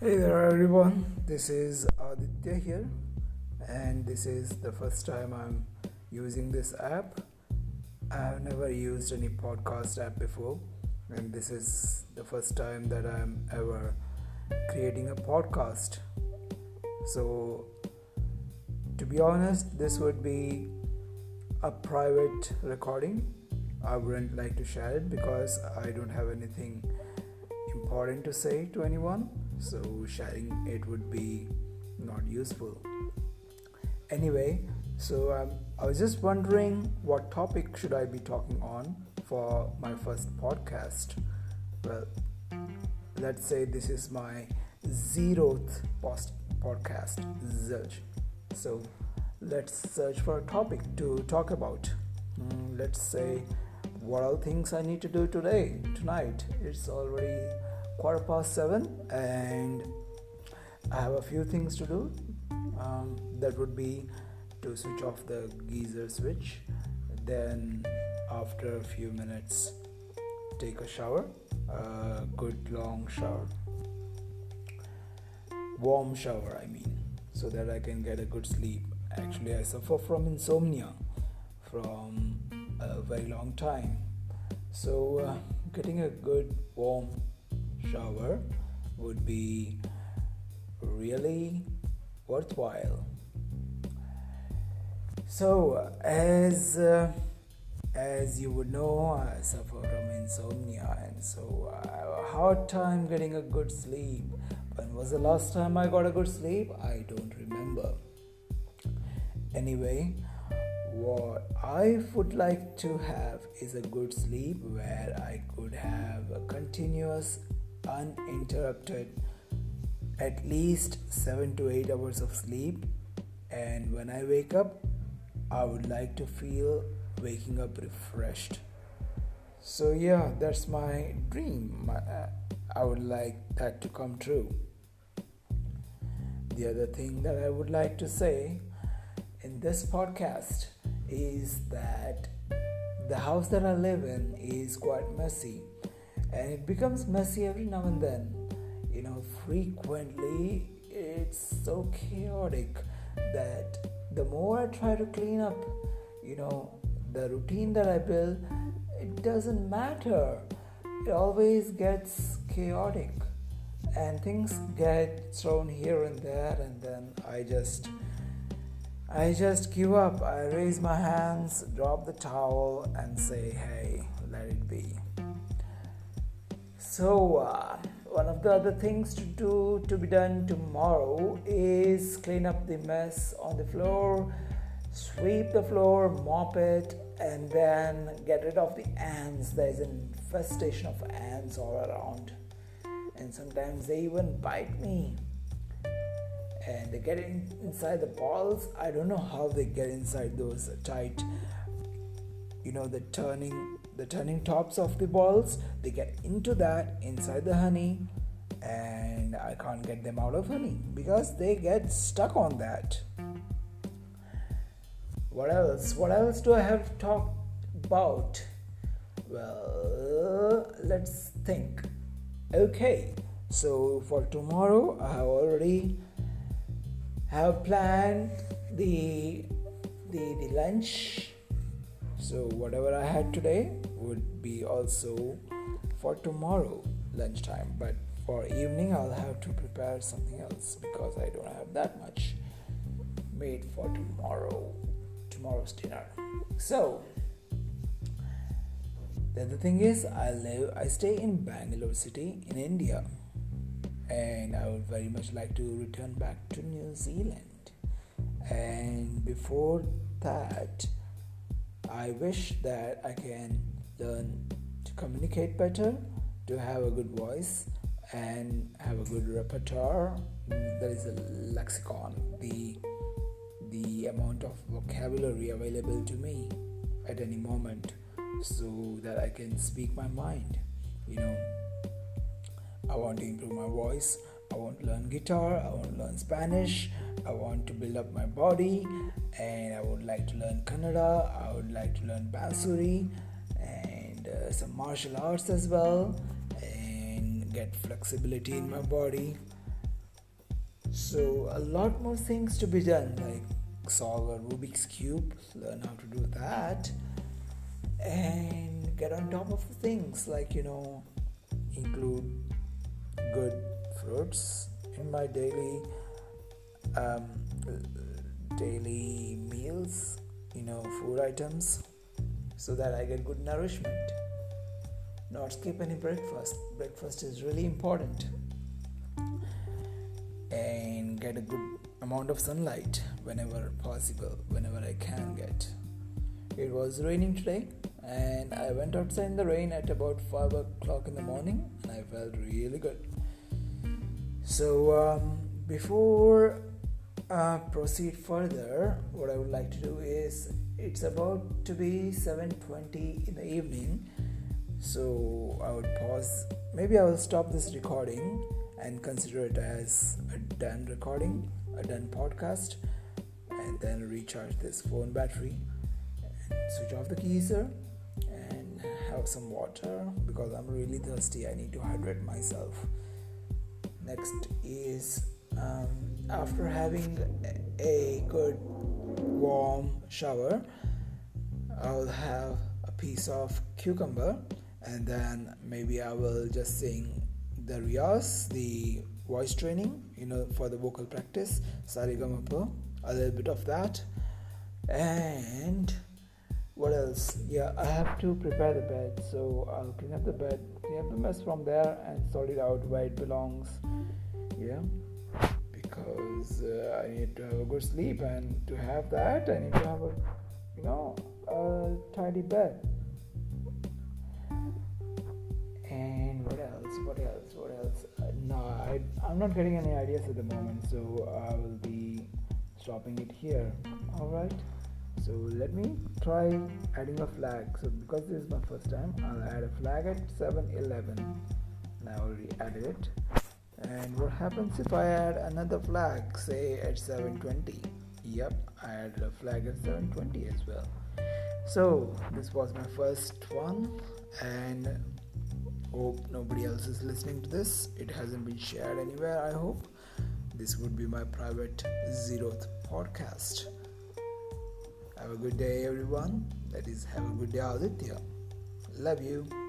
Hey there, everyone. This is Aditya here, and this is the first time I'm using this app. I've never used any podcast app before, and this is the first time that I'm ever creating a podcast. So, to be honest, this would be a private recording. I wouldn't like to share it because I don't have anything important to say to anyone so sharing it would be not useful. Anyway so um, i was just wondering what topic should i be talking on for my first podcast? Well let's say this is my zeroth post podcast search. So let's search for a topic to talk about. Mm, let's say what all things i need to do today tonight. It's already quarter past seven and I have a few things to do. Um, that would be to switch off the geyser switch, then after a few minutes, take a shower, a good long shower, warm shower, I mean, so that I can get a good sleep. Actually, I suffer from insomnia from a very long time, so uh, getting a good warm shower would be really worthwhile. So, as uh, as you would know, I suffer from insomnia, and so I have a hard time getting a good sleep. When was the last time I got a good sleep? I don't remember. Anyway, what I would like to have is a good sleep where I could have a continuous uninterrupted at least 7 to 8 hours of sleep. And when I wake up I would like to feel waking up refreshed. So yeah that's my dream. Uh, I would like that to come true. The other thing that I would like to say in this podcast is that the house that I live in is quite messy and it becomes messy every now and then. You know frequently it's so chaotic that the more i try to clean up you know the routine that i build it doesn't matter. It always gets chaotic. And things get thrown here and there and then i just i just give up. I raise my hands drop the towel and say hey let it be so, uh, one of the other things to do to be done tomorrow is clean up the mess on the floor, sweep the floor, mop it, and then get rid of the ants. There's an infestation of ants all around, and sometimes they even bite me. And they get in, inside the balls. I don't know how they get inside those tight, you know, the turning the turning tops of the balls they get into that inside the honey and I can't get them out of honey because they get stuck on that. What else? What else do I have talked about? Well, let's think. Okay, so for tomorrow, I have already have planned the the, the lunch so, whatever I had today would be also for tomorrow lunchtime, but for evening, I'll have to prepare something else because I don't have that much made for tomorrow tomorrow's dinner. So, the other thing is, I live, I stay in Bangalore city in India, and I would very much like to return back to New Zealand. And before that, I wish that I can learn to communicate better, to have a good voice, and have a good repertoire. That is a lexicon, the the amount of vocabulary available to me at any moment, so that I can speak my mind. You know, I want to improve my voice. I want to learn guitar. I want to learn Spanish. I want build up my body and I would like to learn Kannada, I would like to learn Bansuri and uh, some martial arts as well and get flexibility in my body. So, a lot more things to be done, like solve a Rubik's Cube, learn how to do that, and get on top of things like, you know, include good fruits in my daily um, daily meals, you know, food items, so that I get good nourishment. Not skip any breakfast. Breakfast is really important and get a good amount of sunlight whenever possible, whenever I can get. It was raining today, and I went outside in the rain at about 5 o'clock in the morning, and I felt really good. So, um, before uh, proceed further, what I would like to do is it's about to be 7:20 in the evening, so I would pause. Maybe I will stop this recording and consider it as a done recording, a done podcast, and then recharge this phone battery and switch off the geyser and have some water because I'm really thirsty. I need to hydrate myself. Next is um, after having a good warm shower, I'll have a piece of cucumber and then maybe I will just sing the riyaz, the voice training, you know, for the vocal practice, Sarigamapa, a little bit of that. And what else? Yeah, I have to prepare the bed, so I'll clean up the bed, clean up the mess from there, and sort it out where it belongs. Yeah, I need to have a good sleep, and to have that, I need to have a, you know, a tidy bed. And what else? What else? What else? Uh, no, I, I'm not getting any ideas at the moment, so I will be stopping it here. All right. So let me try adding a flag. So because this is my first time, I'll add a flag at 7:11. Now I already added it. And what happens if I add another flag, say at 7:20? Yep, I added a flag at 7:20 as well. So this was my first one, and hope nobody else is listening to this. It hasn't been shared anywhere. I hope this would be my private zeroth podcast. Have a good day, everyone. That is, have a good day, Aditya. Love you.